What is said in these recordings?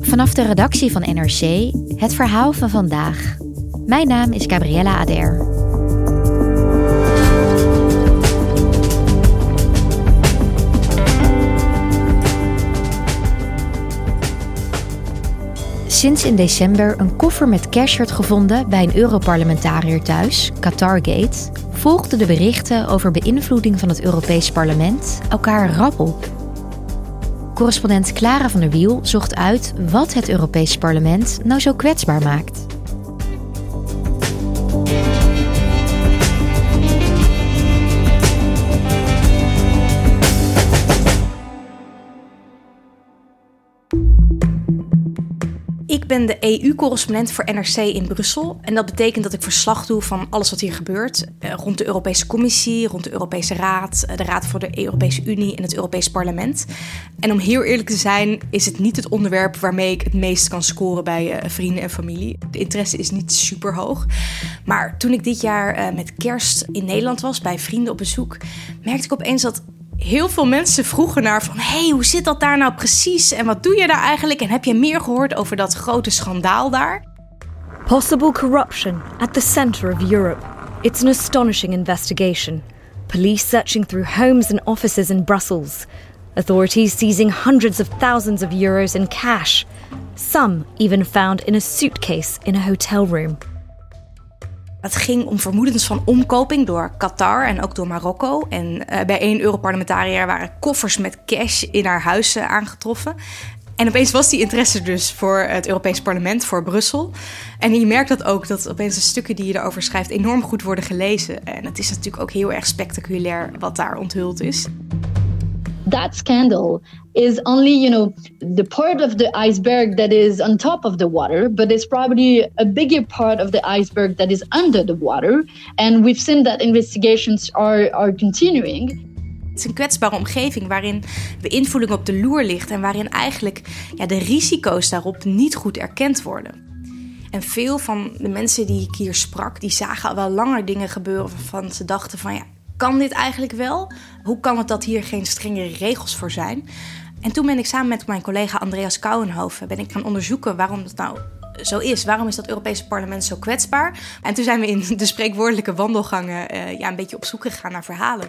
Vanaf de redactie van NRC het verhaal van vandaag. Mijn naam is Gabriella Ader. Sinds in december een koffer met cash werd gevonden bij een Europarlementariër thuis, Qatargate, volgden de berichten over beïnvloeding van het Europees Parlement elkaar rap op. Correspondent Clara van der Wiel zocht uit wat het Europees Parlement nou zo kwetsbaar maakt. Ben de EU-correspondent voor NRC in Brussel. En dat betekent dat ik verslag doe van alles wat hier gebeurt. Eh, rond de Europese Commissie, rond de Europese Raad, eh, de Raad voor de Europese Unie en het Europees Parlement. En om heel eerlijk te zijn, is het niet het onderwerp waarmee ik het meest kan scoren bij uh, vrienden en familie. De interesse is niet super hoog. Maar toen ik dit jaar met kerst in Nederland was, bij vrienden op bezoek, merkte ik opeens dat heel veel mensen vroegen naar van... hey, hoe zit dat daar nou precies en wat doe je daar eigenlijk? En heb je meer gehoord over dat grote schandaal daar? Possible corruption at the center of Europe. It's an astonishing investigation. Police searching through homes and offices in Brussels. Authorities seizing hundreds of thousands of euros in cash. Some even found in a suitcase in a hotel room. Het ging om vermoedens van omkoping door Qatar en ook door Marokko. En uh, bij één Europarlementariër waren koffers met cash in haar huis uh, aangetroffen. En opeens was die interesse dus voor het Europees Parlement, voor Brussel. En je merkt dat ook, dat opeens de stukken die je erover schrijft enorm goed worden gelezen. En het is natuurlijk ook heel erg spectaculair wat daar onthuld is. That scandal is only you know the part of the iceberg that is on top of the water but it's probably a bigger part of the iceberg that is under the water and we've seen that investigations are are continuing Het is een kwetsbare omgeving waarin beïnvloeding op de loer ligt en waarin eigenlijk ja, de risico's daarop niet goed erkend worden. En veel van de mensen die ik hier sprak, die zagen al wel langer dingen gebeuren waarvan ze dachten van ja, kan dit eigenlijk wel? Hoe kan het dat hier geen strengere regels voor zijn? En toen ben ik samen met mijn collega Andreas Kouwenhoven ben ik gaan onderzoeken waarom dat nou zo is. Waarom is dat Europese parlement zo kwetsbaar? En toen zijn we in de spreekwoordelijke wandelgangen uh, ja, een beetje op zoek gegaan naar verhalen.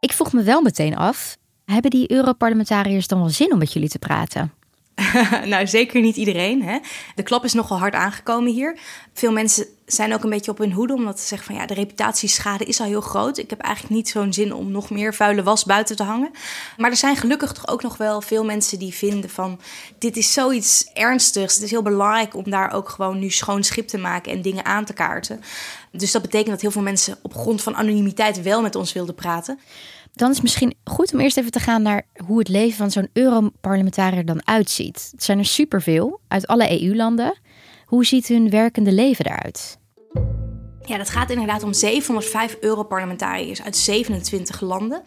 Ik vroeg me wel meteen af, hebben die Europarlementariërs dan wel zin om met jullie te praten? nou, zeker niet iedereen. Hè? De klap is nogal hard aangekomen hier. Veel mensen zijn ook een beetje op hun hoede, omdat ze zeggen van ja, de reputatieschade is al heel groot. Ik heb eigenlijk niet zo'n zin om nog meer vuile was buiten te hangen. Maar er zijn gelukkig toch ook nog wel veel mensen die vinden van dit is zoiets ernstigs. Het is heel belangrijk om daar ook gewoon nu schoon schip te maken en dingen aan te kaarten. Dus dat betekent dat heel veel mensen op grond van anonimiteit wel met ons wilden praten. Dan is het misschien goed om eerst even te gaan naar hoe het leven van zo'n Europarlementariër dan uitziet. Het zijn er superveel uit alle EU-landen. Hoe ziet hun werkende leven eruit? Ja, dat gaat inderdaad om 705 Europarlementariërs uit 27 landen.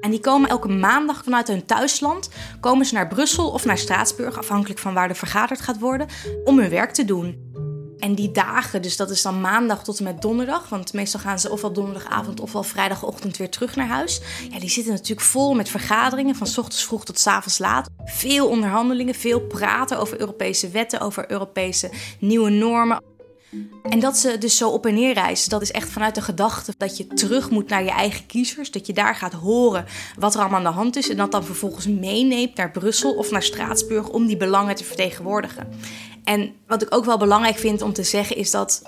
En die komen elke maandag vanuit hun thuisland, komen ze naar Brussel of naar Straatsburg, afhankelijk van waar er vergaderd gaat worden, om hun werk te doen. En die dagen, dus dat is dan maandag tot en met donderdag. Want meestal gaan ze ofwel donderdagavond ofwel vrijdagochtend weer terug naar huis. Ja, die zitten natuurlijk vol met vergaderingen van ochtends vroeg tot s avonds laat. Veel onderhandelingen, veel praten over Europese wetten, over Europese nieuwe normen. En dat ze dus zo op en neer reizen, dat is echt vanuit de gedachte dat je terug moet naar je eigen kiezers. Dat je daar gaat horen wat er allemaal aan de hand is. En dat dan vervolgens meeneemt naar Brussel of naar Straatsburg om die belangen te vertegenwoordigen. En wat ik ook wel belangrijk vind om te zeggen is dat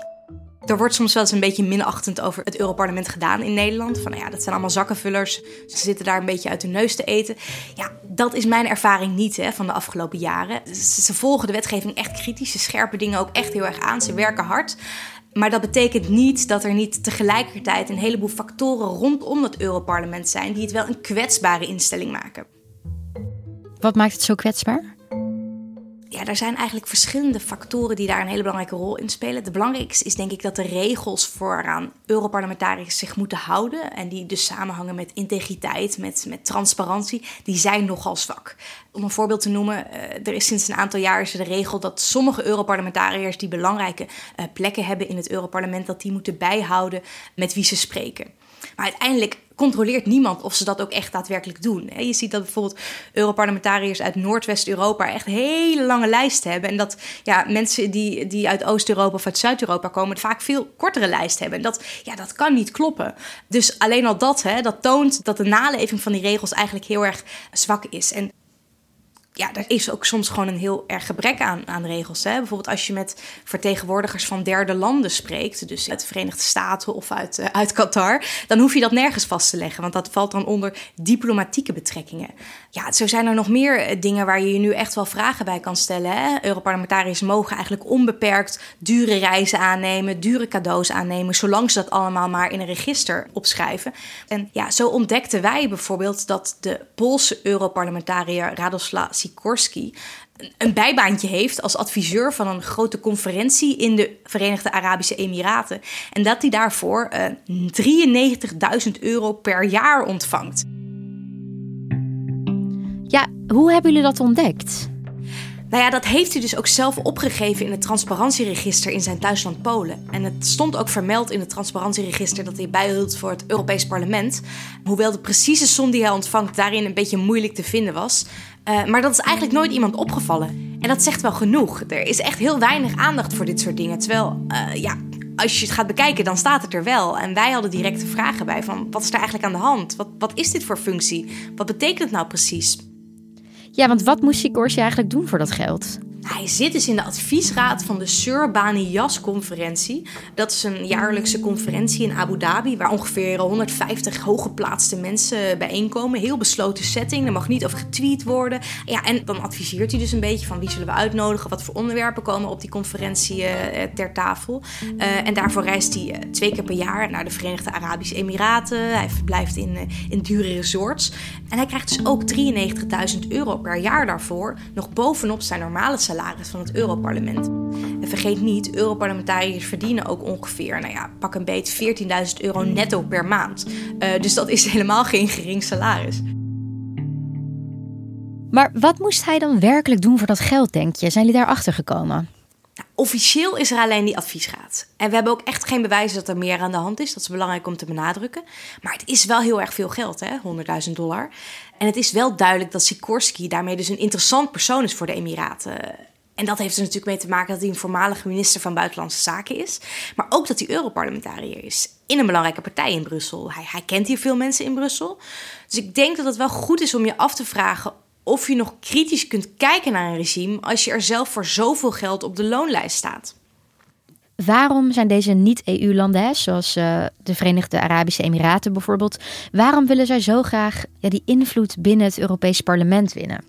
er wordt soms wel eens een beetje minachtend over het Europarlement gedaan in Nederland. Van nou ja, dat zijn allemaal zakkenvullers. Ze zitten daar een beetje uit de neus te eten. Ja, dat is mijn ervaring niet hè, van de afgelopen jaren. Ze, ze volgen de wetgeving echt kritisch. Ze scherpen dingen ook echt heel erg aan. Ze werken hard. Maar dat betekent niet dat er niet tegelijkertijd een heleboel factoren rondom het Europarlement zijn die het wel een kwetsbare instelling maken. Wat maakt het zo kwetsbaar? Ja, er zijn eigenlijk verschillende factoren die daar een hele belangrijke rol in spelen. De belangrijkste is denk ik dat de regels vooraan Europarlementariërs zich moeten houden. En die dus samenhangen met integriteit, met, met transparantie, die zijn nogal zwak. Om een voorbeeld te noemen, eh, er is sinds een aantal jaar is de regel dat sommige Europarlementariërs die belangrijke uh, plekken hebben in het Europarlement, dat die moeten bijhouden met wie ze spreken. Maar uiteindelijk controleert niemand of ze dat ook echt daadwerkelijk doen. Je ziet dat bijvoorbeeld Europarlementariërs uit Noordwest-Europa echt hele lange lijsten hebben. En dat ja, mensen die, die uit Oost-Europa of uit Zuid-Europa komen, vaak veel kortere lijsten hebben. En dat, ja, dat kan niet kloppen. Dus alleen al dat, hè, dat toont dat de naleving van die regels eigenlijk heel erg zwak is. En ja, er is ook soms gewoon een heel erg gebrek aan, aan regels. Hè? Bijvoorbeeld als je met vertegenwoordigers van derde landen spreekt, dus uit de Verenigde Staten of uit, uh, uit Qatar, dan hoef je dat nergens vast te leggen, want dat valt dan onder diplomatieke betrekkingen. Ja, zo zijn er nog meer eh, dingen waar je je nu echt wel vragen bij kan stellen. Hè? Europarlementariërs mogen eigenlijk onbeperkt dure reizen aannemen, dure cadeaus aannemen, zolang ze dat allemaal maar in een register opschrijven. En ja, zo ontdekten wij bijvoorbeeld dat de Poolse Europarlementariër Radoslaw Een bijbaantje heeft als adviseur van een grote conferentie in de Verenigde Arabische Emiraten. En dat hij daarvoor uh, 93.000 euro per jaar ontvangt. Ja, hoe hebben jullie dat ontdekt? Nou ja, dat heeft hij dus ook zelf opgegeven in het transparantieregister in zijn thuisland Polen. En het stond ook vermeld in het transparantieregister dat hij bijhield voor het Europees Parlement. Hoewel de precieze som die hij ontvangt daarin een beetje moeilijk te vinden was. Uh, maar dat is eigenlijk nooit iemand opgevallen. En dat zegt wel genoeg. Er is echt heel weinig aandacht voor dit soort dingen. Terwijl, uh, ja, als je het gaat bekijken, dan staat het er wel. En wij hadden directe vragen bij van, wat is er eigenlijk aan de hand? Wat, wat is dit voor functie? Wat betekent het nou precies? Ja, want wat moest Sikorski eigenlijk doen voor dat geld? Hij zit dus in de adviesraad van de Sir Bani Yas-conferentie. Dat is een jaarlijkse conferentie in Abu Dhabi... waar ongeveer 150 hooggeplaatste mensen bijeenkomen. Heel besloten setting, er mag niet over getweet worden. Ja, en dan adviseert hij dus een beetje van wie zullen we uitnodigen... wat voor onderwerpen komen op die conferentie uh, ter tafel. Uh, en daarvoor reist hij twee keer per jaar naar de Verenigde Arabische Emiraten. Hij verblijft in, in dure resorts. En hij krijgt dus ook 93.000 euro per jaar daarvoor... nog bovenop zijn normale salaris van het Europarlement. En vergeet niet, Europarlementariërs verdienen ook ongeveer, nou ja, pak een beet 14.000 euro netto per maand. Uh, dus dat is helemaal geen gering salaris. Maar wat moest hij dan werkelijk doen voor dat geld, denk je? Zijn jullie daarachter gekomen? Officieel is er alleen die adviesraad. En we hebben ook echt geen bewijzen dat er meer aan de hand is. Dat is belangrijk om te benadrukken. Maar het is wel heel erg veel geld, hè? 100.000 dollar. En het is wel duidelijk dat Sikorski daarmee dus een interessant persoon is voor de Emiraten. En dat heeft er natuurlijk mee te maken dat hij een voormalige minister van Buitenlandse Zaken is. Maar ook dat hij Europarlementariër is in een belangrijke partij in Brussel. Hij, hij kent hier veel mensen in Brussel. Dus ik denk dat het wel goed is om je af te vragen of je nog kritisch kunt kijken naar een regime als je er zelf voor zoveel geld op de loonlijst staat. Waarom zijn deze niet-EU-landen, zoals uh, de Verenigde Arabische Emiraten bijvoorbeeld, waarom willen zij zo graag ja, die invloed binnen het Europees Parlement winnen?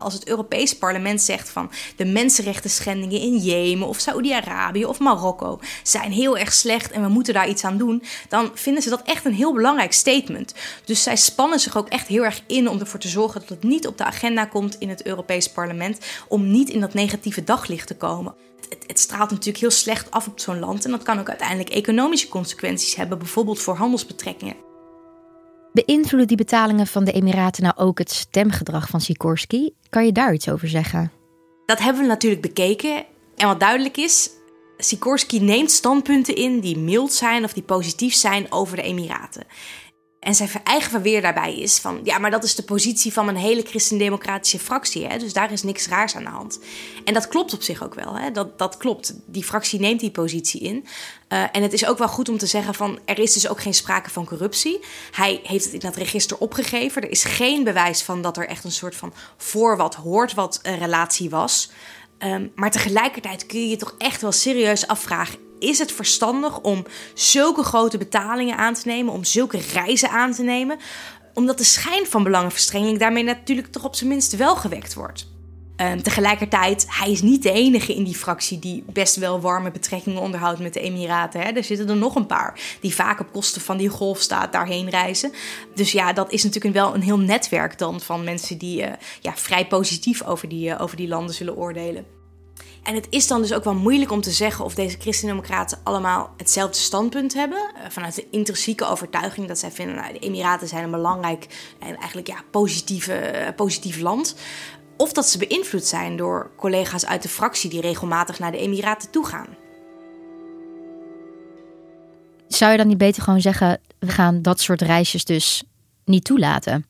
Als het Europees Parlement zegt van de mensenrechten schendingen in Jemen of Saoedi-Arabië of Marokko zijn heel erg slecht en we moeten daar iets aan doen, dan vinden ze dat echt een heel belangrijk statement. Dus zij spannen zich ook echt heel erg in om ervoor te zorgen dat het niet op de agenda komt in het Europees Parlement, om niet in dat negatieve daglicht te komen. Het, het, straalt natuurlijk heel slecht af op zo'n land en dat kan ook uiteindelijk economische consequenties hebben, bijvoorbeeld voor handelsbetrekkingen. Beïnvloeden die betalingen van de Emiraten nou ook het stemgedrag van Sikorski? Kan je daar iets over zeggen? Dat hebben we natuurlijk bekeken. En wat duidelijk is, Sikorski neemt standpunten in die mild zijn of die positief zijn over de Emiraten. En zijn eigen verweer daarbij is van, ja, maar dat is de positie van een hele christendemocratische fractie, hè? dus daar is niks raars aan de hand. En dat klopt op zich ook wel, hè? Dat, dat klopt. Die fractie neemt die positie in. Uh, en het is ook wel goed om te zeggen van, er is dus ook geen sprake van corruptie. Hij heeft het in dat register opgegeven. Er is geen bewijs van dat er echt een soort van voor wat hoort wat een relatie was. Um, maar tegelijkertijd kun je je toch echt wel serieus afvragen: is het verstandig om zulke grote betalingen aan te nemen, om zulke reizen aan te nemen? Omdat de schijn van belangenverstrengeling daarmee natuurlijk toch op zijn minst wel gewekt wordt. Um, tegelijkertijd, hij is niet de enige in die fractie die best wel warme betrekkingen onderhoudt met de Emiraten. Hè. Er zitten er nog een paar die vaak op kosten van die golfstaat daarheen reizen. Dus ja, dat is natuurlijk wel een heel netwerk dan van mensen die uh, ja, vrij positief over die, uh, over die landen zullen oordelen. En het is dan dus ook wel moeilijk om te zeggen of deze christendemocraten allemaal hetzelfde standpunt hebben. Uh, vanuit de intrinsieke overtuiging dat zij vinden, nou, de Emiraten zijn een belangrijk en eigenlijk ja, positieve, uh, positief land. Of dat ze beïnvloed zijn door collega's uit de fractie die regelmatig naar de Emiraten toe gaan. Zou je dan niet beter gewoon zeggen: we gaan dat soort reisjes dus niet toelaten?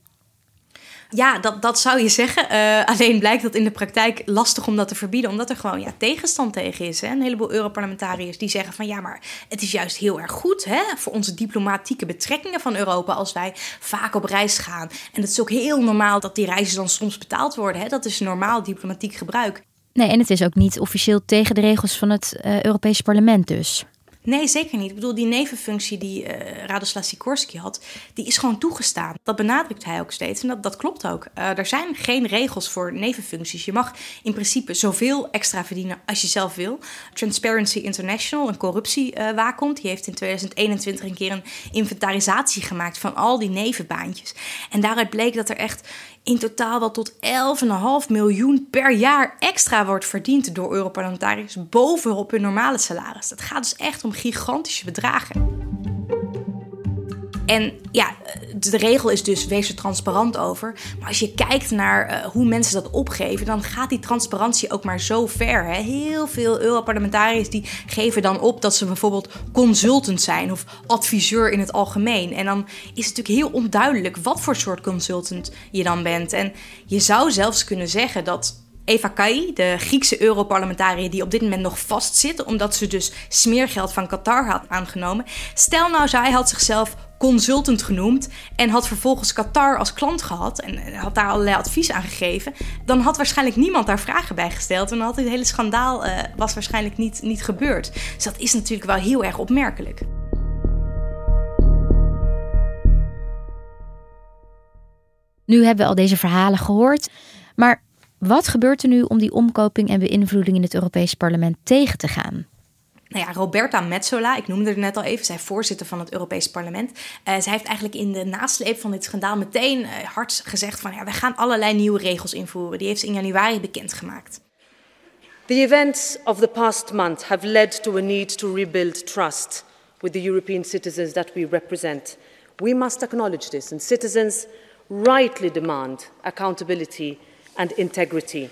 Ja, dat, dat zou je zeggen. Uh, alleen blijkt dat in de praktijk lastig om dat te verbieden, omdat er gewoon ja, tegenstand tegen is. Hè? Een heleboel Europarlementariërs die zeggen van ja, maar het is juist heel erg goed hè, voor onze diplomatieke betrekkingen van Europa als wij vaak op reis gaan. En het is ook heel normaal dat die reizen dan soms betaald worden. Hè? Dat is normaal diplomatiek gebruik. Nee, en het is ook niet officieel tegen de regels van het uh, Europese parlement dus. Nee, zeker niet. Ik bedoel, die nevenfunctie die uh, Radoslav Sikorski had, die is gewoon toegestaan. Dat benadrukt hij ook steeds en dat, dat klopt ook. Uh, er zijn geen regels voor nevenfuncties. Je mag in principe zoveel extra verdienen als je zelf wil. Transparency International, een corruptiewaakhond, uh, die heeft in 2021 een keer een inventarisatie gemaakt van al die nevenbaantjes. En daaruit bleek dat er echt in totaal wel tot 11,5 miljoen per jaar extra wordt verdiend door Europarlementariërs bovenop hun normale salaris. Dat gaat dus echt om gigantische bedragen. En ja, de regel is dus wees er transparant over. Maar als je kijkt naar uh, hoe mensen dat opgeven, dan gaat die transparantie ook maar zo ver. Hè? Heel veel Europarlementariërs die geven dan op dat ze bijvoorbeeld consultant zijn of adviseur in het algemeen. En dan is het natuurlijk heel onduidelijk wat voor soort consultant je dan bent. En je zou zelfs kunnen zeggen dat Eva Kayi, de Griekse Europarlementariër die op dit moment nog vastzit, omdat ze dus smeergeld van Qatar had aangenomen. Stel nou, zij had zichzelf consultant genoemd en had vervolgens Qatar als klant gehad en had daar allerlei advies aan gegeven, dan had waarschijnlijk niemand daar vragen bij gesteld en dan had dit hele schandaal uh, was waarschijnlijk niet, niet gebeurd. Dus dat is natuurlijk wel heel erg opmerkelijk. Nu hebben we al deze verhalen gehoord, maar wat gebeurt er nu om die omkoping en beïnvloeding in het Europees Parlement tegen te gaan? Nou ja, Roberta Metsola, ik noemde het net al even, zij voorzitter van het Europees Parlement. Uh, zij heeft eigenlijk in de nasleep van dit schandaal meteen uh, hard gezegd van ja, we gaan allerlei nieuwe regels invoeren. Die heeft ze in januari bekendgemaakt. The events of the past month have led to a need to rebuild trust with the European citizens that we represent. We must acknowledge this and citizens rightly demand accountability and integrity.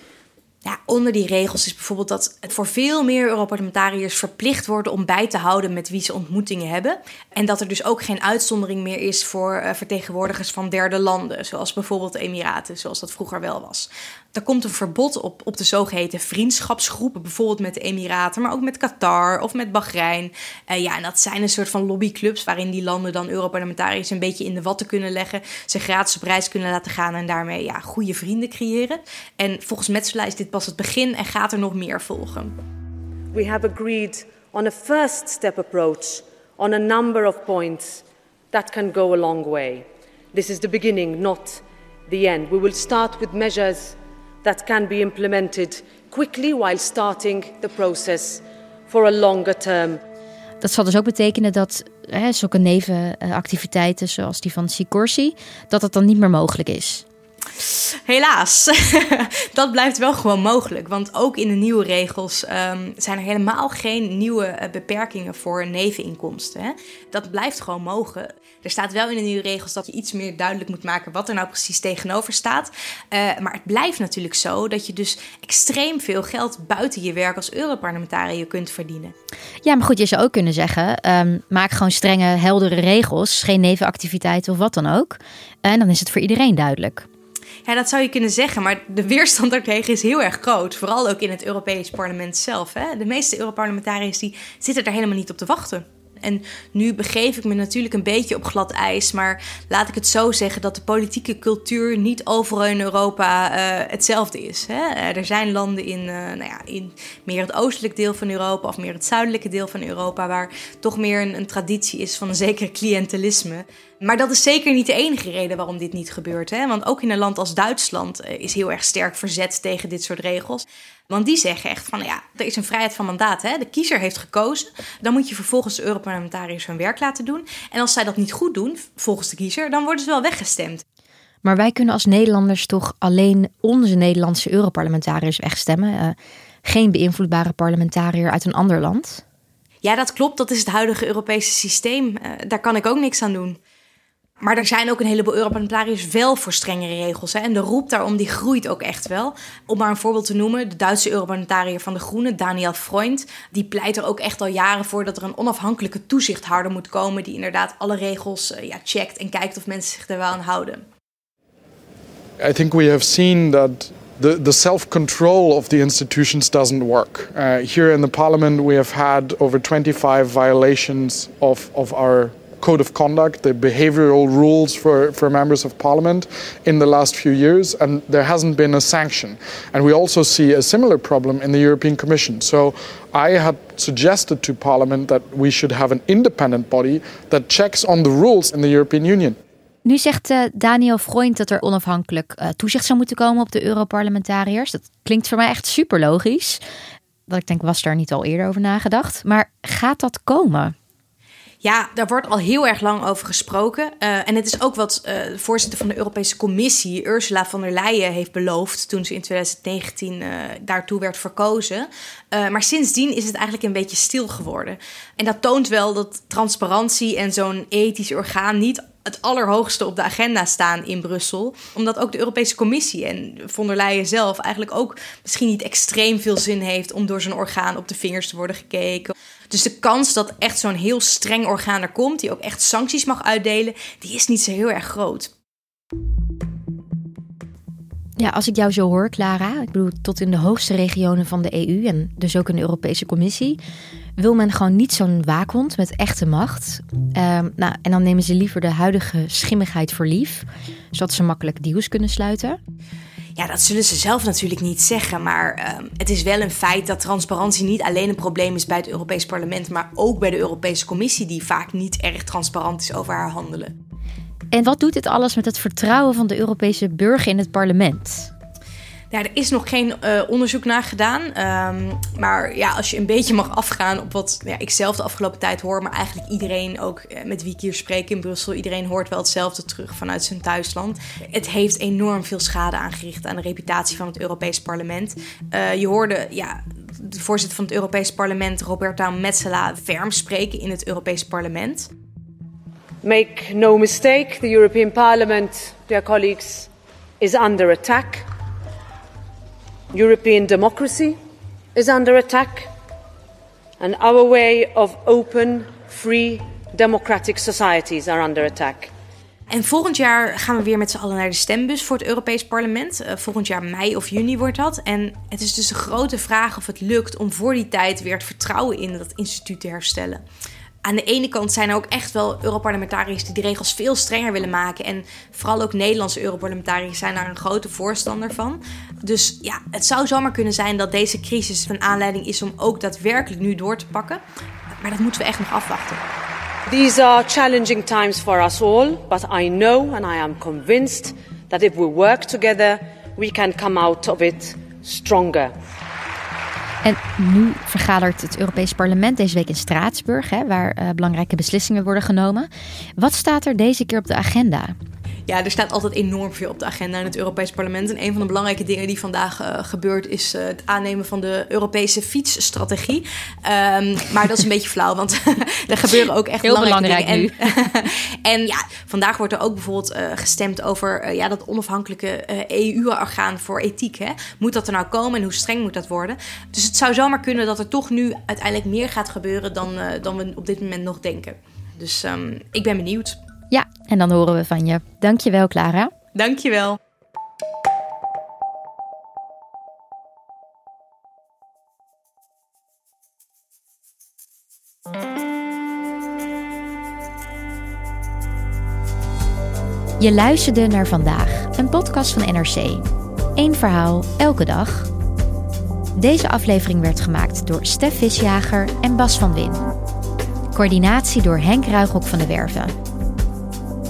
Ja, onder die regels is bijvoorbeeld dat het voor veel meer Europarlementariërs verplicht wordt om bij te houden met wie ze ontmoetingen hebben. En dat er dus ook geen uitzondering meer is voor uh, vertegenwoordigers van derde landen, zoals bijvoorbeeld de Emiraten, zoals dat vroeger wel was. Er komt een verbod op, op de zogeheten vriendschapsgroepen, bijvoorbeeld met de Emiraten, maar ook met Qatar of met Bahrein. Uh, ja, en dat zijn een soort van lobbyclubs waarin die landen dan Europarlementariërs een beetje in de watten kunnen leggen, ze gratis op reis kunnen laten gaan en daarmee ja, goede vrienden creëren. En volgens Metsela is dit pas het begin en gaat er nog meer volgen. We have agreed on a first step approach on a number of points that can go a long way. This is the beginning, not the end. We will start with measures that can be implemented quickly while starting the process for a longer term. Dat zal dus ook betekenen dat hè, zulke nevenactiviteiten zoals die van Sikorsi, dat het dan niet meer mogelijk is. Helaas, dat blijft wel gewoon mogelijk. Want ook in de nieuwe regels um, zijn er helemaal geen nieuwe uh, beperkingen voor neveninkomsten. Hè? Dat blijft gewoon mogen. Er staat wel in de nieuwe regels dat je iets meer duidelijk moet maken wat er nou precies tegenover staat. Uh, maar het blijft natuurlijk zo dat je dus extreem veel geld buiten je werk als Europarlementariër kunt verdienen. Ja, maar goed, je zou ook kunnen zeggen: um, maak gewoon strenge, heldere regels, geen nevenactiviteiten of wat dan ook. En dan is het voor iedereen duidelijk. Ja, dat zou je kunnen zeggen, maar de weerstand daartegen is heel erg groot. Vooral ook in het Europees Parlement zelf. Hè? De meeste Europarlementariërs die zitten daar helemaal niet op te wachten. En nu begeef ik me natuurlijk een beetje op glad ijs, maar laat ik het zo zeggen dat de politieke cultuur niet overal in Europa uh, hetzelfde is. Hè? Uh, er zijn landen in, uh, nou ja, in meer het oostelijk deel van Europa of meer het zuidelijke deel van Europa waar toch meer een, een traditie is van een zeker cliëntelisme. Maar dat is zeker niet de enige reden waarom dit niet gebeurt. Hè? Want ook in een land als Duitsland is heel erg sterk verzet tegen dit soort regels. Want die zeggen echt van ja, er is een vrijheid van mandaat. Hè? De kiezer heeft gekozen. Dan moet je vervolgens de Europarlementariërs hun werk laten doen. En als zij dat niet goed doen, volgens de kiezer, dan worden ze wel weggestemd. Maar wij kunnen als Nederlanders toch alleen onze Nederlandse Europarlementariërs wegstemmen. Uh, geen beïnvloedbare parlementariër uit een ander land. Ja, dat klopt. Dat is het huidige Europese systeem. Uh, daar kan ik ook niks aan doen. Maar er zijn ook een heleboel Europarlementariërs wel voor strengere regels. Hè? En de roep daarom die groeit ook echt wel. Om maar een voorbeeld te noemen, de Duitse Europarlementariër van de Groenen, Daniel Freund, die pleit er ook echt al jaren voor dat er een onafhankelijke toezichthouder moet komen die inderdaad alle regels uh, ja, checkt en kijkt of mensen zich er wel aan houden. I think we have seen that the, the self control of the institutions doesn't work. Uh, here in the parliament, we have had over 25 violations of, of our code of conduct, the behavioral rules for, for members of parliament in the last few years, and there hasn't been a sanction. And we also see a similar problem in the European Commission. So I had suggested to parliament that we should have an independent body that checks on the rules in the European Union. Nu zegt uh, Daniel Freund dat er onafhankelijk uh, toezicht zou moeten komen op de Europarlementariërs. Dat klinkt voor mij echt super logisch. Dat ik denk, was daar niet al eerder over nagedacht. Maar gaat dat komen? Ja, daar wordt al heel erg lang over gesproken. Uh, en het is ook wat uh, de voorzitter van de Europese Commissie, Ursula von der Leyen, heeft beloofd toen ze in 2019 uh, daartoe werd verkozen. maar sindsdien is het eigenlijk een beetje stil geworden. En dat toont wel dat transparantie en zo'n ethisch orgaan niet het allerhoogste op de agenda staan in Brussel. Omdat ook de Europese Commissie en von der Leyen zelf eigenlijk ook misschien niet extreem veel zin heeft om door zo'n orgaan op de vingers te worden gekeken. Dus de kans dat echt zo'n heel streng orgaan er komt, die ook echt sancties mag uitdelen, die is niet zo heel erg groot. Ja, als ik jou zo hoor, Clara, ik bedoel tot in de hoogste regionen van de EU en dus ook in de Europese Commissie, wil men gewoon niet zo'n waakhond met echte macht. Ehm, nou, en dan nemen ze liever de huidige schimmigheid voor lief, zodat ze makkelijk deals kunnen sluiten. Ja, dat zullen ze zelf natuurlijk niet zeggen. Maar uh, het is wel een feit dat transparantie niet alleen een probleem is bij het Europees Parlement, maar ook bij de Europese Commissie, die vaak niet erg transparant is over haar handelen. En wat doet dit alles met het vertrouwen van de Europese burger in het parlement? Ja, er is nog geen uh, onderzoek naar gedaan. Um, maar ja, als je een beetje mag afgaan op wat ja, ik zelf de afgelopen tijd hoor, maar eigenlijk iedereen, ook eh, met wie ik hier spreek in Brussel, iedereen hoort wel hetzelfde terug vanuit zijn thuisland. Het heeft enorm veel schade aangericht aan de reputatie van het Europees Parlement. Uh, je hoorde ja, de voorzitter van het Europees Parlement, Roberta Metsola, ferm spreken in het Europees Parlement. Make no mistake, the European Parliament, dear colleagues, is under attack. European democracy is under attack, and our way of open, free, democratic societies are under attack. En volgend jaar gaan we weer met z'n allen naar de stembus voor het Europees Parlement. Uh, volgend jaar mei of juni wordt dat. En het is dus de grote vraag of het lukt om voor die tijd weer het vertrouwen in dat instituut te herstellen aan de ene kant zijn er ook echt wel Europarlementariërs die de regels veel strenger willen maken. En vooral ook Nederlandse Europarlementariërs zijn daar een grote voorstander van. Dus ja, het zou zomaar kunnen zijn dat deze crisis een aanleiding is om ook daadwerkelijk nu door te pakken. Maar dat moeten we echt nog afwachten. These are challenging times for us all, but I know and I am convinced that if we work together, we can come out of it stronger. En nu vergadert het Europees Parlement deze week in Straatsburg, hè, waar uh, belangrijke beslissingen worden genomen. Wat staat er deze keer op de agenda? Ja, er staat altijd enorm veel op de agenda in het Europees Parlement. En een van de belangrijke dingen die vandaag uh, gebeurt is uh, het aannemen van de Europese fietsstrategie. Um, maar dat is een beetje flauw, want er gebeuren ook echt Heel belangrijke belangrijk dingen. En, en, ja, vandaag wordt er ook bijvoorbeeld uh, gestemd over ja, dat onafhankelijke EU-orgaan voor ethiek. Hè? Moet dat er nou komen en hoe streng moet dat worden? Dus het zou zomaar kunnen dat er toch nu uiteindelijk meer gaat gebeuren dan, dan we op dit moment nog denken. Dus um, ik ben benieuwd. Ja, en dan horen we van je. Dankjewel, Clara. Dankjewel. Je luisterde naar vandaag, een podcast van NRC. Eén verhaal, elke dag. Deze aflevering werd gemaakt door Stef Visjager en Bas van Win. Coördinatie door Henk Ruigrok van de Werven.